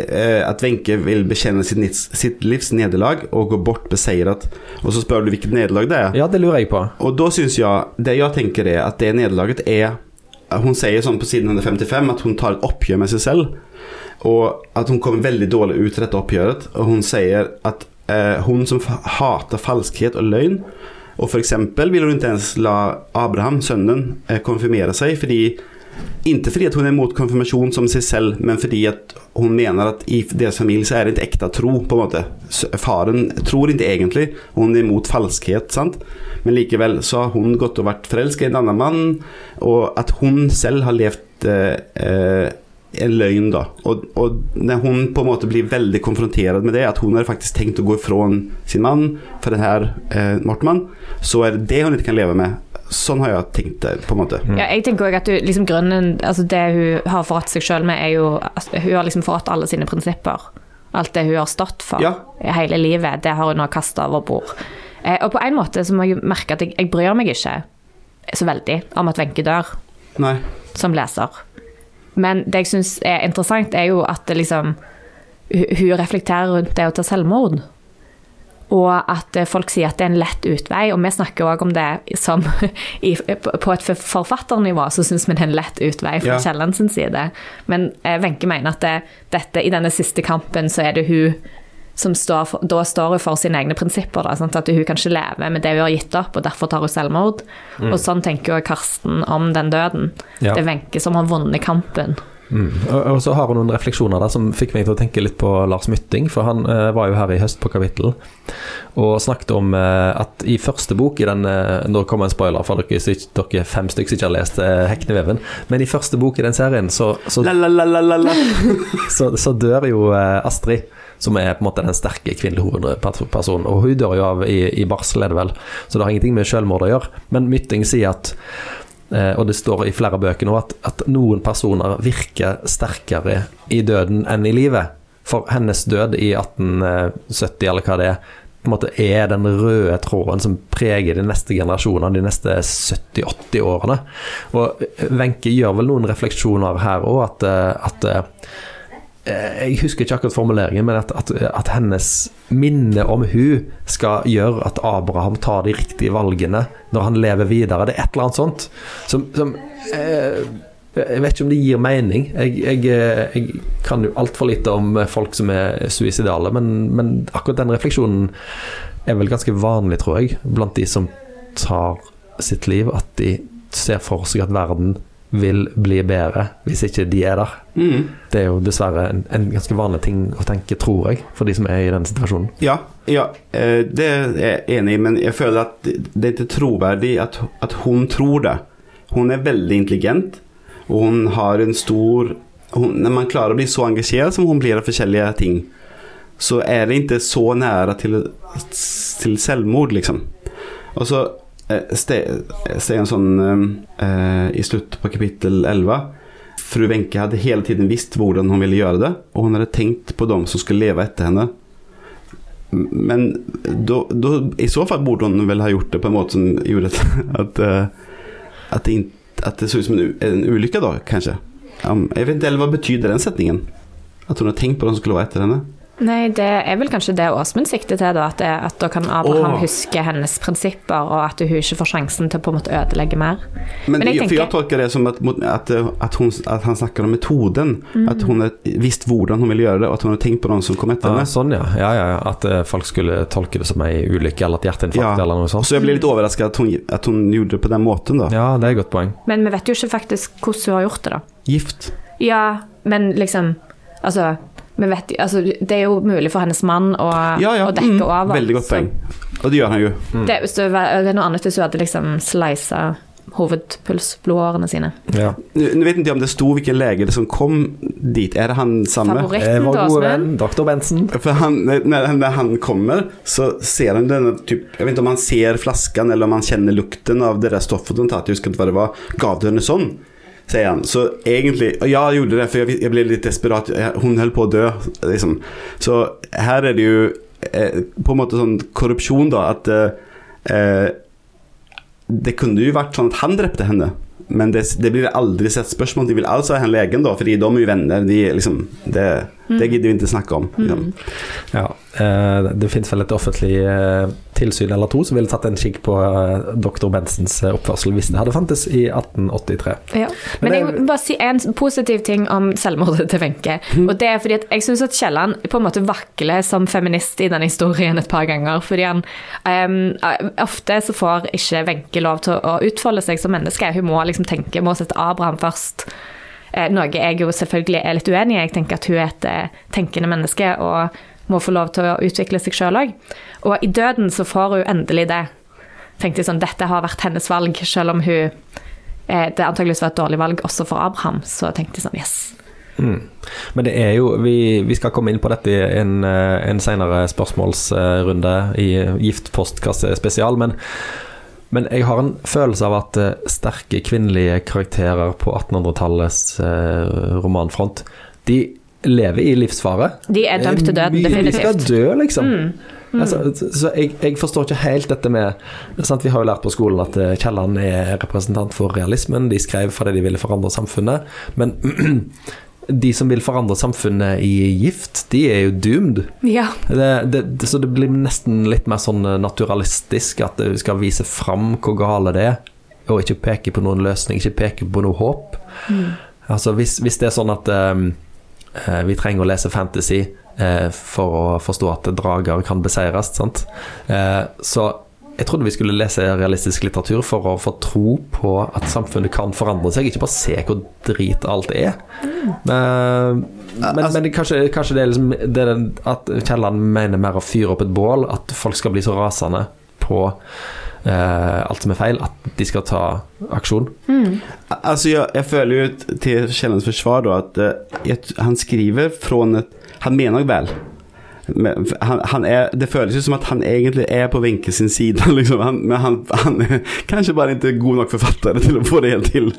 [SPEAKER 1] eh, At Wenche vil bekjenne sitt, sitt livs nederlag og gå bort beseiret. Og så spør du hvilket nederlag det er.
[SPEAKER 3] Ja, det lurer jeg på.
[SPEAKER 1] Og da syns jeg Det jeg tenker er at det nederlaget er Hun sier sånn på siden 155 at hun tar et oppgjør med seg selv. Og at hun kommer veldig dårlig ut i dette oppgjøret. Og hun sier at eh, hun som hater falskhet og løgn, Och för exempel vill hon inte ens la Abraham, sønnen, konfirmere konfirmera sig. Fordi, inte fordi hun er imot konfirmasjon som seg selv, men fordi hun mener at i deres familie så er det ikke ekte tro på en måte. Faren tror ikke egentlig, hun er imot falskhet, sant? Men likevel så har hun gått og vært forelsket i en annen mann, og at hun selv har levd eh, en løgn, da. Og, og når hun på en måte blir veldig konfrontert med det, at hun har faktisk tenkt å gå ifra sin mann for denne eh, Mortemann, så er det det hun ikke kan leve med. Sånn har jeg tenkt det, på en måte.
[SPEAKER 2] Ja, jeg tenker også at du, liksom grunnen, altså det hun har forrådt seg selv med, er jo altså, hun har liksom forrådt alle sine prinsipper. Alt det hun har stått for
[SPEAKER 1] Ja.
[SPEAKER 2] hele livet, det har hun nå kastet over bord. Eh, og på en måte så må jeg merke at jeg, jeg bryr meg ikke så veldig om at Wenche dør
[SPEAKER 1] Nei.
[SPEAKER 2] som leser. Men det jeg syns er interessant, er jo at det liksom Hun hun reflekterer rundt det å ta selvmord. Og at eh, folk sier at det er en lett utvei, og vi snakker òg om det som i, På et forfatternivå så syns vi det er en lett utvei fra
[SPEAKER 1] Ja.
[SPEAKER 2] Kielland sin side. Men eh, Wenche mener at det, dette, i denne siste kampen så er det hun som står for, da står hun for sine egne prinsipper. Da, sant? At hun kan ikke leve med det hun har gitt opp, og derfor tar hun selvmord. Og sånn tenker jo Karsten om den døden.
[SPEAKER 3] Ja.
[SPEAKER 2] Det er Wenche som har vunnet kampen.
[SPEAKER 3] Mm. Og, så har hun noen refleksjoner der som fikk meg til å tenke litt på Lars Mytting, for han eh, var jo her i høst på kapittel og snakket om eh, at i første bok i den eh, Nå kommer en spoiler for dere, så ikke, dere fem stykker som ikke har lest eh, Hekneveven, men i første bok i den serien så, så, så, så dør jo eh, Astrid. Som er på en måte den sterke kvinnelige hovedpersonen. Og hun dør jo av i, i barsel, er det vel. Så det har ingenting med selvmord å gjøre. Men Mytting sier at Eh, og det står i flere bøker nå at, at noen personer virker sterkere i døden enn i livet. For hennes død i 1870, eller hva det er, på en måte er den røde tråden som preger de neste generasjonene, de neste 70-80 årene. Og Wenche gjør vel noen refleksjoner her òg, at, eh, at eh, jeg husker ikke akkurat formuleringen, men at, at, at hennes minne om hun skal gjøre at Abraham tar de riktige valgene når han lever videre. Det er et eller annet sånt som, som eh, Jeg vet ikke om det gir mening. Jeg, jeg, eh, jeg kan jo altfor lite om folk som er suicidale, men, men akkurat den refleksjonen er vel ganske vanlig, tror jeg, blant de som tar sitt liv. At de ser for seg at verden vil bli bedre hvis ikke de er der.
[SPEAKER 1] Mm.
[SPEAKER 3] Det er jo dessverre en, en ganske vanlig ting å tenke, tror jeg, for de som er i den situasjonen.
[SPEAKER 1] Ja, ja eh, det er jeg enig i, men jeg føler at det er ikke troverdig at, at hun tror det. Hun er veldig intelligent, og hun har en stor hun, Når man klarer å bli så engasjert som hun blir av forskjellige ting, så er det ikke så nære til, til selvmord, liksom. Og så en sånn eh, i slutt på kapittel 11 Fru Wenche hadde hele tiden visst hvordan hun ville gjøre det, og hun hadde tenkt på dem som skulle leve etter henne. Men då, i så fall borde hon väl ha gjort det på en måte som gjorde att, at eh, det, at det såg ut som en, ulykke en kanskje. Um, jag vet ikke, eller hva betyder den setningen? At hun har tenkt på de som skulle være etter henne?
[SPEAKER 2] Nei, det er vel kanskje det Åsmund sikter til, da. At, det, at da kan Abraham
[SPEAKER 1] oh.
[SPEAKER 2] huske hennes prinsipper, og at hun ikke får sjansen til å på en måte ødelegge mer.
[SPEAKER 1] Men,
[SPEAKER 2] Men
[SPEAKER 1] jeg,
[SPEAKER 2] tenker...
[SPEAKER 1] jeg tolker det som at, at, at hun, att, han snakker om metoden.
[SPEAKER 2] Mm.
[SPEAKER 1] At hun har visst hvordan hun vil gjøre det og at hun har tenkt på noen som kom efter
[SPEAKER 3] Ja,
[SPEAKER 1] henne.
[SPEAKER 3] sånn, ja. ja, ja, ja. At eh, folk skulle tolke det som ei ulykke eller et hjerteinfarkt
[SPEAKER 1] Ja.
[SPEAKER 3] eller noe sånt.
[SPEAKER 1] Så jeg blir litt overraska at, at hun gjorde det på den måten da.
[SPEAKER 3] Ja, det er et godt poeng.
[SPEAKER 2] Men vi vet jo ikke faktisk hvordan hun har gjort det, da.
[SPEAKER 1] Gift.
[SPEAKER 2] Ja, men liksom Altså, vi vet, altså det er jo mulig for hennes mann å,
[SPEAKER 1] Ja, ja.
[SPEAKER 2] å dekke
[SPEAKER 1] Mm,
[SPEAKER 2] over.
[SPEAKER 1] Veldig godt
[SPEAKER 2] poeng.
[SPEAKER 1] Og Och det gjør han jo.
[SPEAKER 2] Det, det, det er noe annet hvis hun hadde liksom slisa hovedpulsblodårene sine.
[SPEAKER 3] Ja.
[SPEAKER 1] Nu, nu vet ikke om det sto hvilken lege det som kom dit. Er det han samme?
[SPEAKER 2] Favoritten til Åsmund.
[SPEAKER 3] Dr. Bensen.
[SPEAKER 1] För han, när, när han kommer så ser han denne typ, Jeg vet ikke om han ser flasken, eller om han kjenner lukten av det der stoffet de tagit, jeg husker ikke hva det var. Gav du henne sån? Säger han. Så egentlig, Ja, jeg gjorde det For jeg ble litt desperat, Hun holdt på å dø, Liksom. Så her er det jo eh, på en måte sånn korrupsjon da, at eh, det kunne jo vært sånn at han drepte henne. Men det, det blir aldri sett spørsmål. De vil altså ha henne legen, da, fordi de er jo venner. De, liksom, det, Det gidder vi ikke snakke om. Liksom.
[SPEAKER 3] Ja, eh, Det finnes vel et offentlig eh, tilsyn eller to som ville tatt en kikk på doktor dr. Bensens eh, oppførsel hvis det hadde fantes i 1883.
[SPEAKER 2] Ja.
[SPEAKER 3] Men
[SPEAKER 2] Men jeg vil bare si en positiv ting om selvmordet til Wenche. Og det er fordi at jeg syns at Kielland på en måte vakler som feminist i denne historien et par ganger. Fordi han um, Ofte så får ikke Wenche lov til å utfolde seg som menneske. Hun må liksom tenke, må sette Abraham først. Eh, Noe jeg jo selvfølgelig er litt uenig i. Jeg tenker at hun er et eh, tenkende menneske og må få lov til å utvikle seg sjøl òg. Og i døden så får hun endelig det. Tenkte jeg sånn, Dette har vært hennes valg, selv om hun eh, det antageligvis var et dårlig valg også for Abraham. Så tenkte jeg sånn, yes.
[SPEAKER 3] Mm. Men det er jo Vi, vi skal komme inn på dette i en, en senere spørsmålsrunde i Giftpostkasse spesial, men, men jeg har en følelse av at eh, sterke kvinnelige karakterer på 1800-tallets eh, romanfront, de lever i livsfare.
[SPEAKER 2] De er dømt til døden,
[SPEAKER 3] definitivt. De skal dø, liksom.
[SPEAKER 2] Mm.
[SPEAKER 3] Altså, så jeg, jeg forstår ikke helt dette med sant? Vi har jo lært på skolen at eh, Kielland er representant for realismen. De skrev fordi de ville forandre samfunnet. Men de som vil forandre samfunnet i gift, de er jo doomed.
[SPEAKER 2] Ja.
[SPEAKER 3] Det, det, det, så det blir nesten litt mer sånn naturalistisk at du skal vise fram hvor gale det er, og ikke peke på noen løsning, ikke peke på noe håp. Altså hvis, hvis det er sånn at eh, vi trenger å lese fantasy eh, for å forstå at drager kan beseires, sant? Eh, så jeg trodde vi skulle lese realistisk litteratur for å få tro på at samfunnet kan forandre seg, ikke bare se hvor drit alt er. Men, men,
[SPEAKER 1] Altså-
[SPEAKER 3] men kanskje, kanskje det er liksom det er at Kielland mener mer å fyre opp et bål, at folk skal bli så rasende på eh, alt som er feil, at de skal ta aksjon.
[SPEAKER 1] Mm. Altså, jeg, jeg, føler jo til Kiellands forsvar da, at jeg, han skriver fra et han mener väl. Han, han er, det føles jo som at han egentlig er på Wenche sin side, Liksom. Han, men han, han er kanskje bare ikke god nok forfatter til å få det helt til.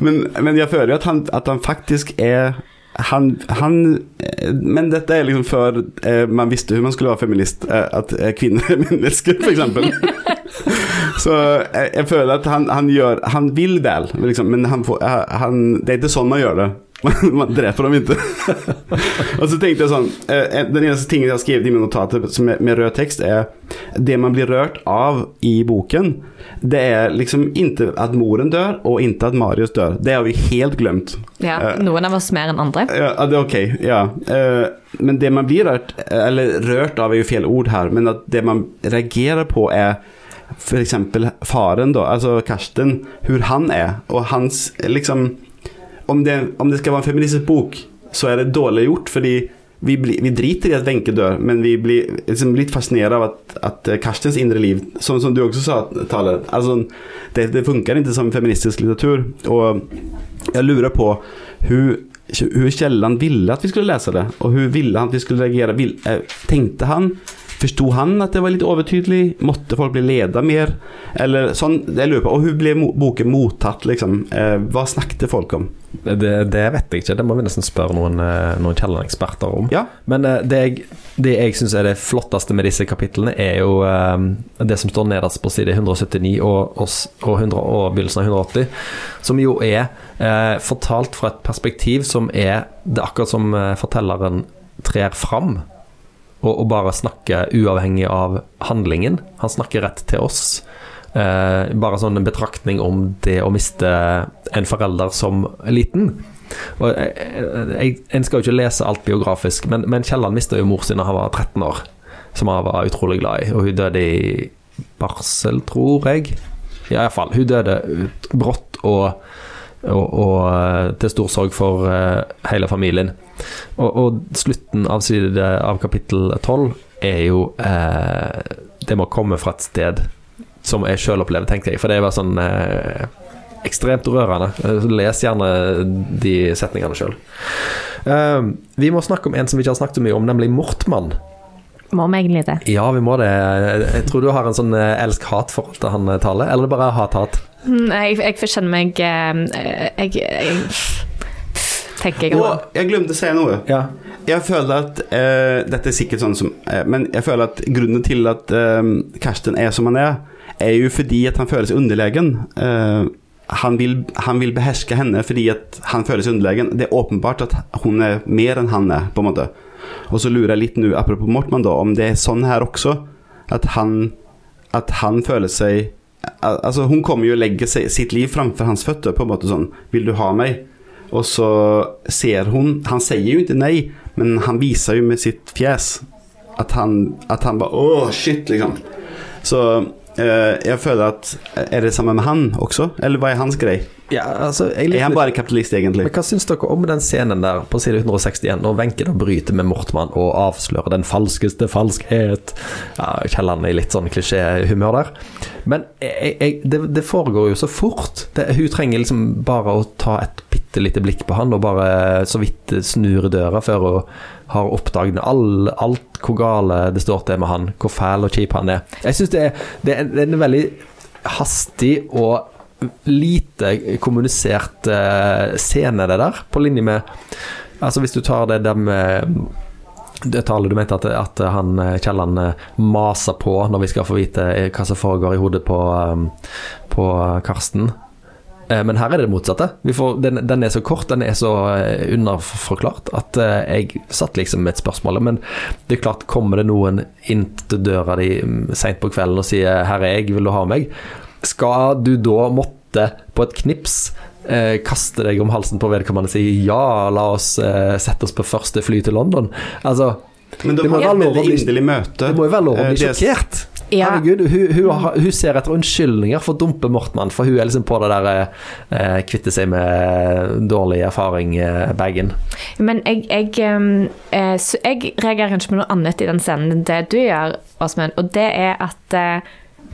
[SPEAKER 1] Men, men jeg føler jo at han, at han faktisk er han, han, eh, men dette er liksom før eh, man visste hvordan man skulle være feminist. Eh, at eh, kvinner er mennesker, f.eks. Så jeg, jeg føler at han, han gjør Han vil vel, liksom, men han får, eh, han, det er ikke sånn man gjør det. Man, dreper dem ikke. og så tenkte jeg sånn eh, Den eneste tingen jeg har skrevet i mine notater som er, med rød tekst, er det man blir rørt av i boken. Det er liksom ikke at moren dør, og ikke at Marius dør. Det har vi helt glemt.
[SPEAKER 2] ja.
[SPEAKER 1] Eh,
[SPEAKER 2] Noen av oss mer enn andre.
[SPEAKER 1] Ja, ja, det er ok. Ja. Eh, men det man blir rørt Eller rørt av er jo feil ord her, men at det man reagerer på, er f.eks. faren, da, altså Karsten, hvor han er, og hans liksom om det, om det skal være en feministisk bok, så er det dårlig gjort, fordi vi, bli, vi driter i at Wenche dør, men vi blir liksom litt fascinert av at, at Karstens indre liv, som, som du også sa, Tale, altså, det, det funker ikke som feministisk litteratur. Og jeg lurer på hur, hur Kielland ville at vi skulle lese det, og hvordan ville han at vi skulle reagere. Vil, eh, tenkte han Forsto han at det var litt overtydelig? Måtte folk bli ledet mer? Eller sånn, jeg lurer på, Og hun ble boken mottatt? Liksom? Eh, hva snakket folk om?
[SPEAKER 3] Det, det vet jeg ikke, det må vi nesten spørre noen, eh, noen Kielland-eksperter om.
[SPEAKER 1] Ja,
[SPEAKER 3] Men eh, det jeg, det jeg syns er det flotteste med disse kapitlene, er jo det som står nederst på side 179 og, og, og, 100, og begynnelsen av 180, som jo er eh, fortalt fra et perspektiv som er Det er akkurat som fortelleren trer fram. Og, og bare snakker uavhengig av handlingen. Han snakker rett til oss. Eh, bare sånn en betraktning om det å miste en forelder som liten. Og jeg, jeg, En skal jo ikke lese alt biografisk, men, men Kielland mista jo mor sin da han var 13 år, som han var utrolig glad i. Og hun døde i barsel, tror jeg. Ja, iallfall. Hun døde brått og, og, og eh, til stor sorg for eh, hele familien. Og, og slutten av, side, av kapittel 12 er jo eh, Det må komme fra et sted som jeg sjøl opplever, tenkte jeg. For det var sånn eh, ekstremt rørende. Les gjerne de setningene sjøl. Eh, vi må snakke om en som vi ikke har snakket så mye om, nemlig Mortmann.
[SPEAKER 2] Må vi egentlig det?
[SPEAKER 3] Ja, vi må det. Jeg tror du har en sånn eh, elsk-hat-forhold til han taler Tale, eller er det bare hat-hat?
[SPEAKER 2] Jeg, jeg får kjenne meg eh, Jeg, jeg tenker jeg
[SPEAKER 1] Og jeg glemte å si noe.
[SPEAKER 3] Ja.
[SPEAKER 1] Jeg føler at uh, Dette er sikkert sånn som uh, Men jeg føler at grunnen til at uh, Karsten er som han er, er jo fordi at han føler seg underlegen. Eh, han vil, han vil beherske henne fordi at han føler seg underlegen. Det er åpenbart at hun er mer enn han er, på en måte. Og så lurer jeg litt nå, apropos Mortmann, da, om det er sånn her også. At han, at han føler seg Altså, hun kommer jo legger seg, sitt liv framfor hans føtter, på en måte sånn. 'Vil du ha meg?' Og så ser hun Han sier jo ikke nei, men han viser jo med sitt fjes at han, at han bare Åh, shit, liksom. Så eh, jeg føler at Er det samme med han også? Eller hva er hans greie?
[SPEAKER 3] Ja, altså, jeg
[SPEAKER 1] Er han bare kapitalist, egentlig?
[SPEAKER 3] Men Hva syns dere om den scenen der på side 161, når Wenche da bryter med Mortmann og avslører den falskeste falskhet? Ja, Kielland er i litt sånn klisjéhumør der. Men jeg, jeg, det, det foregår jo så fort. Det, hun trenger liksom bare å ta et bitte lite blikk på han og bare så vidt snur døra før hun har oppdaget all, alt hvor gale det står til med han, hvor fæl og kjip han er. Jeg syns det, det, det er en veldig hastig og lite kommunisert eh, scene, det der, på linje med Altså Hvis du tar det der med det tallet du mente at, at han eh, Kielland eh, maser på når vi skal få vite hva som foregår i hodet på, på Karsten. Men her er det det motsatte. Får, den, den er så kort, den er så underforklart at jeg satt liksom med et spørsmål. Men det er klart, kommer det noen inn til døra di mm, seint på kvelden og sier 'her er jeg, vil du ha meg', skal du da måtte på et knips eh, kaste deg om halsen på vedkommende og si 'ja, la oss eh, sette oss på første fly til London'? Altså,
[SPEAKER 1] Men
[SPEAKER 3] Det må
[SPEAKER 1] jo
[SPEAKER 3] være lov å bli-
[SPEAKER 1] inderlig møte.
[SPEAKER 3] det må jo være lov å
[SPEAKER 1] Eh,
[SPEAKER 3] bli sjokkert.
[SPEAKER 2] Ja.
[SPEAKER 3] Herregud, hun, hun, hun ser etter unnskyldninger for å dumpe Mortmann, for hun er liksom på det der eh, kvitte seg med dårlig erfaring-bagen.
[SPEAKER 2] Men jeg, jeg, eh, jeg reagerer kanskje på noe annet i den scenen enn det du gjør, Åsmund. Og det er at eh,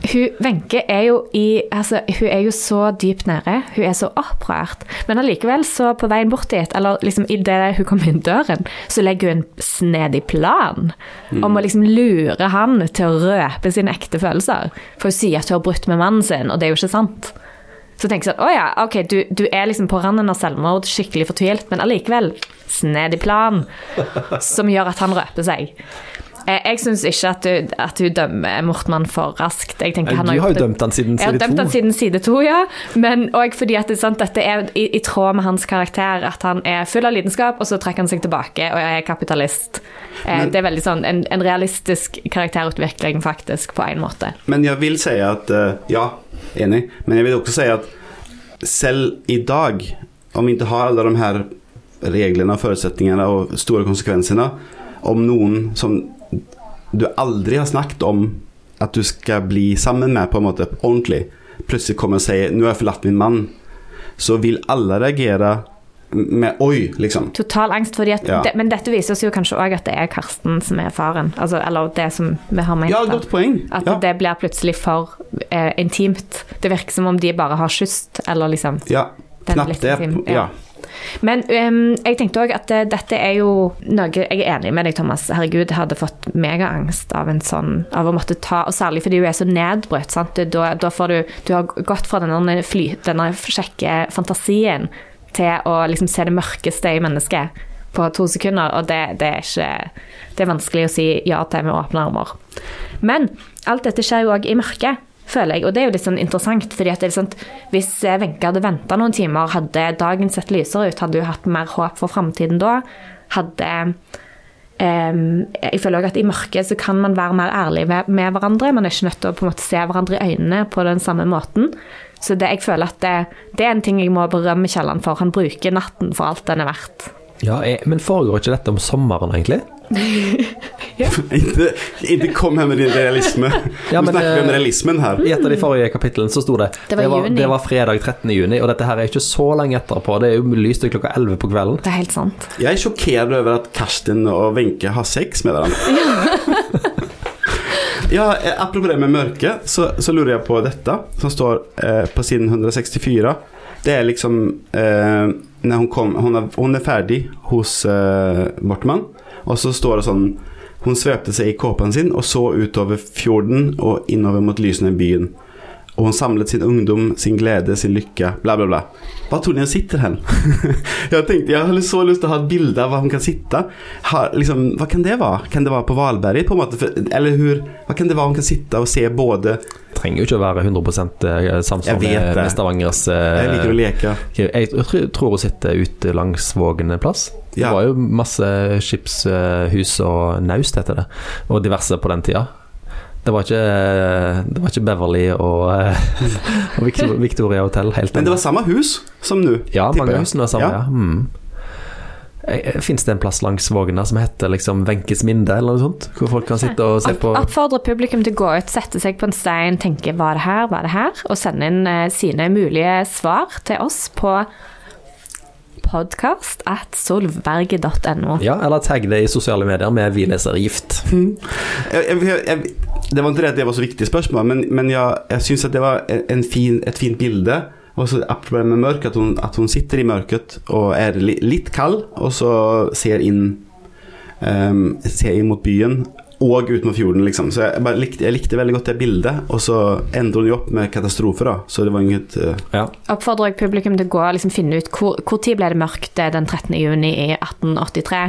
[SPEAKER 2] hun, Wenche er jo i altså, Hun er jo så dypt nede. Hun er så opprørt. Men allikevel, så på veien bort dit, eller liksom idet hun kommer inn døren, så legger hun en snedig plan om å liksom lure han til å røpe sine ekte følelser. For hun sier at hun har brutt med mannen sin, og det er jo ikke sant. Så tenker jeg sånn, å ja, ok, du, du er liksom på randen av selvmord, skikkelig fortvilt, men allikevel snedig plan som gjør at han røper seg. Jeg syns ikke at du, at du dømmer Mortmann for raskt. Jeg tenker han
[SPEAKER 3] Du har jo dømt han siden
[SPEAKER 2] jeg har
[SPEAKER 3] side
[SPEAKER 2] dømt han siden side to, ja. Men òg fordi at det, sant, dette er i, i tråd med hans karakter. At han er full av lidenskap, og så trekker han seg tilbake og er kapitalist. Eh,
[SPEAKER 1] Men-
[SPEAKER 2] det er veldig sånn en, en realistisk karakterutvikling, faktisk, på en måte.
[SPEAKER 1] Men jeg vil si at eh, Ja, enig. Men jeg vil også si at selv i dag, om vi ikke har alle de her reglene og forutsetningene og store konsekvensene, om noen som du aldri har snakket om at du skal bli sammen med, på en måte ordentlig, plutselig kommer og sier 'nå har jeg forlatt min mann', så vil alle reagere med 'oi', liksom.
[SPEAKER 2] Total angst, fordi at
[SPEAKER 1] Ja.
[SPEAKER 2] det, men dette viser oss jo kanskje òg at det er Karsten som er faren. Altså, eller det som vi har ment.
[SPEAKER 1] Ja, godt poeng.
[SPEAKER 2] At
[SPEAKER 1] Ja.
[SPEAKER 2] det blir plutselig for eh, intimt. Det virker som om de bare har kysset, eller liksom
[SPEAKER 1] ja. Knapt det. Ja.
[SPEAKER 2] ja. Men um, jeg tenkte òg at eh, dette er jo noe Jeg er enig med deg, Thomas. Herregud, jeg hadde fått megaangst av en sånn Av å måtte ta Og særlig fordi hun er så nedbrutt. Sant? Da, da får du Du har gått fra denne, fly, denne kjekke fantasien til å liksom se det mørkeste i mennesket på to sekunder, og det, det er ikke Det er vanskelig å si ja til med åpne armer. Men alt dette skjer jo òg i mørket, føler jeg, og det er jo litt sånn interessant. fordi at det er sånn, Hvis Wenche hadde venta noen timer, hadde dagen sett lysere ut, hadde hun hatt mer håp for framtiden da. Hadde Um, Jeg føler også at i mørket så kan man være mer ærlig med, med hverandre. Man er ikke nødt til å på en måte se hverandre i øynene på den samme måten. Så det, jeg føler at det, det er en ting jeg må berømme Kielland for. Han bruker natten for alt den er verdt.
[SPEAKER 3] Ja, jeg, men foregår ikke dette om sommeren, egentlig?
[SPEAKER 1] Ikke, ikke kom her med din realisme.
[SPEAKER 3] Ja,
[SPEAKER 1] Nå
[SPEAKER 3] men,
[SPEAKER 1] snakker vi om
[SPEAKER 3] eh,
[SPEAKER 1] realismen her.
[SPEAKER 3] I et av de forrige kapitlene så sto det
[SPEAKER 2] Det var juni.
[SPEAKER 3] det var fredag 13. juni, og dette her er ikke så lenge etterpå. Det er jo lyst til klokka 11 på kvelden.
[SPEAKER 2] Det er helt sant.
[SPEAKER 1] Jeg er sjokkert over at Karsten og Wenche har sex med hverandre. ja, eh, apropos det med mørke, så, så lurer jeg på dette, som står eh, på siden 164. Det er liksom eh, når hun, kom, hun, er, hun er ferdig hos eh, Bortmann, og så står det sånn Hun svøpte seg i kåpen sin og så utover fjorden og innover mot lysene i byen. Og hun samlet sin ungdom, sin glede, sin lykke, bla, bla, bla. Hva tror ni hun sitter hen? jeg tenkte, jeg hadde så lyst til å ha et bilde av hva hun kan sitte. Har, liksom, hva kan det være? Kan det være på Valberget, på en måte? Eller hur, hva kan det være hun kan sitte og se både
[SPEAKER 3] trenger jo ikke å være 100
[SPEAKER 1] Jeg
[SPEAKER 3] samsvar med, med Stavangers
[SPEAKER 1] Jeg liker å
[SPEAKER 3] eh,
[SPEAKER 1] leke.
[SPEAKER 3] Jeg tror, tror hun sitter ute langs Vågen en plass. Det
[SPEAKER 1] Ja.
[SPEAKER 3] var jo masse skipshus og naust, heter det, og diverse på den tida. Det var ikke, det var ikke Beverly og, eh, og Victoria Hotel helt
[SPEAKER 1] Men det var samme hus som nå.
[SPEAKER 3] Ja, mange husene var samme, ja. Mm. Fins det en plass langs Vågna som heter liksom Wenches Minde, eller noe sånt? Hvor folk kan sitte og se på
[SPEAKER 2] Oppfordre publikum til å gå ut, sette seg på en stein, tenke 'var det her', 'var det her', og sende inn eh, sine mulige svar til oss på podkast at solberget.no.
[SPEAKER 3] Ja, eller tagg det i sosiale medier med 'Vi leser gift'.
[SPEAKER 1] Mm. jeg, jeg, jeg, det var ikke det at det var så viktig spørsmål, men, men jeg, jeg syns at det var en fin, et fint bilde. Og så apropos det med mørk, at hun, at hun sitter i mørket og er li, litt kald, og så ser inn um, Ser inn mot byen og ut mot fjorden, liksom. Så jeg, bare likte, jeg likte veldig godt det bildet. Og så ender hun jo opp med katastrofe, da. Så det var inget uh...
[SPEAKER 3] Ja.
[SPEAKER 2] Oppfordrer jeg publikum til å gå og liksom finne ut hvor, hvor tid ble det mørkt eh, den 13. juni i 1883.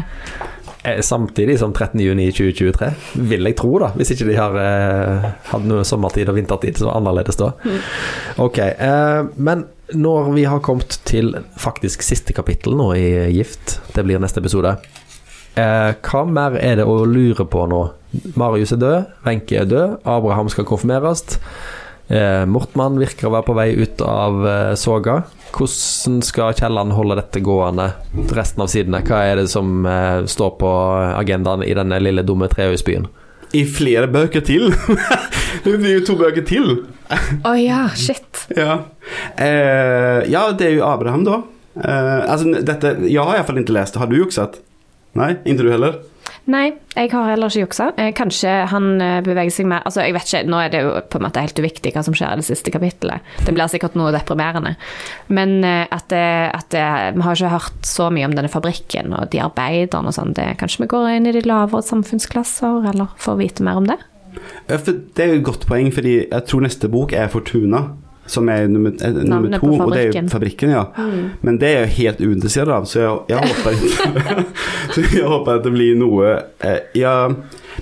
[SPEAKER 3] Eh, Samtidig som 13. juni 2023, vil jeg tro, da. Hvis ikke de har eh, hatt noe sommertid og vintertid som var annerledes da. Ok, eh, men når vi har kommet til faktisk siste kapittel nå i Gift, det blir neste episode, eh, hva mer er det å lure på nå? Marius er død, Wenche er død, Abraham skal konfirmeres. Eh, Mortmann virker å være på vei ut av eh, soga. Hvordan skal Kielland holde dette gående resten av sidene? Hva er det som eh, står på agendaen i denne lille dumme treøysbyen?
[SPEAKER 1] I flere bøker til! det blir jo to bøker til!
[SPEAKER 2] Å ja, shit.
[SPEAKER 1] Ja. Eh, ja, det er jo Abraham da. Eh, altså, dette, jeg har iallfall ikke lest det. Har du jukset? Nei, ikke du heller?
[SPEAKER 2] Nei, jeg har heller ikke juksa. Eh, Kanskje han eh, beveger seg mer Altså, jeg vet ikke, nå er det jo på en måte helt uviktig hva som skjer i det siste kapittelet. Det blir sikkert noe deprimerende. Men eh, at, det, at det, vi har ikke hørt så mye om denne fabrikken og de arbeiderne og sånn. Kanskje vi går inn i de lavere samfunnsklasser, eller får vite mer om det?
[SPEAKER 1] Det er jo et godt poeng, fordi jeg tror neste bok er Fortuna. Som er nummer, eh, nummer to, og det er jo
[SPEAKER 2] fabrikken.
[SPEAKER 1] ja. ja. Men det er jeg helt uinteressert av, så jeg, jeg håper ikke Så jeg håper at det blir noe eh, ja,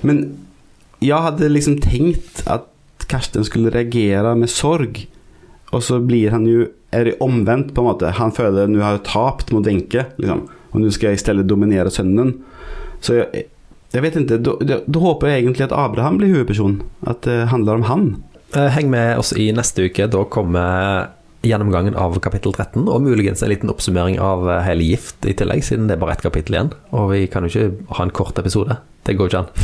[SPEAKER 1] Men jeg hadde liksom tenkt at Karsten skulle reagere med sorg, og så blir han jo Er det omvendt, på en måte? Han føler nå har jeg tapt mot Wenche, liksom, og nå skal jeg i stedet dominere sønnen. Så jeg, jeg vet ikke, da, håper jeg egentlig at Abraham blir hovedperson. At det handler om han.
[SPEAKER 3] Eh, Heng med oss i neste uke. Da kommer gjennomgangen av kapittel 13, og muligens en liten oppsummering av eh, hele Gift i tillegg, siden det er bare ett kapittel igjen. Og vi kan jo ikke ha en kort episode. Det går ikke an.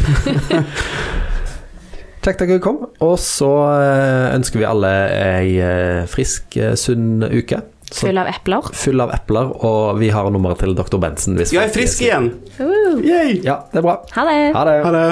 [SPEAKER 3] for at dere kom. Og så eh, ønsker vi alle ei frisk, sunn uke. Så
[SPEAKER 2] Full av epler.
[SPEAKER 3] full av epler, og vi har nummeret til dr. Bensen. hvis
[SPEAKER 1] Jeg er frisk igjen!
[SPEAKER 2] Uh,
[SPEAKER 3] Ja, det er bra.
[SPEAKER 2] ha det!
[SPEAKER 3] Ha det.
[SPEAKER 1] Ha det.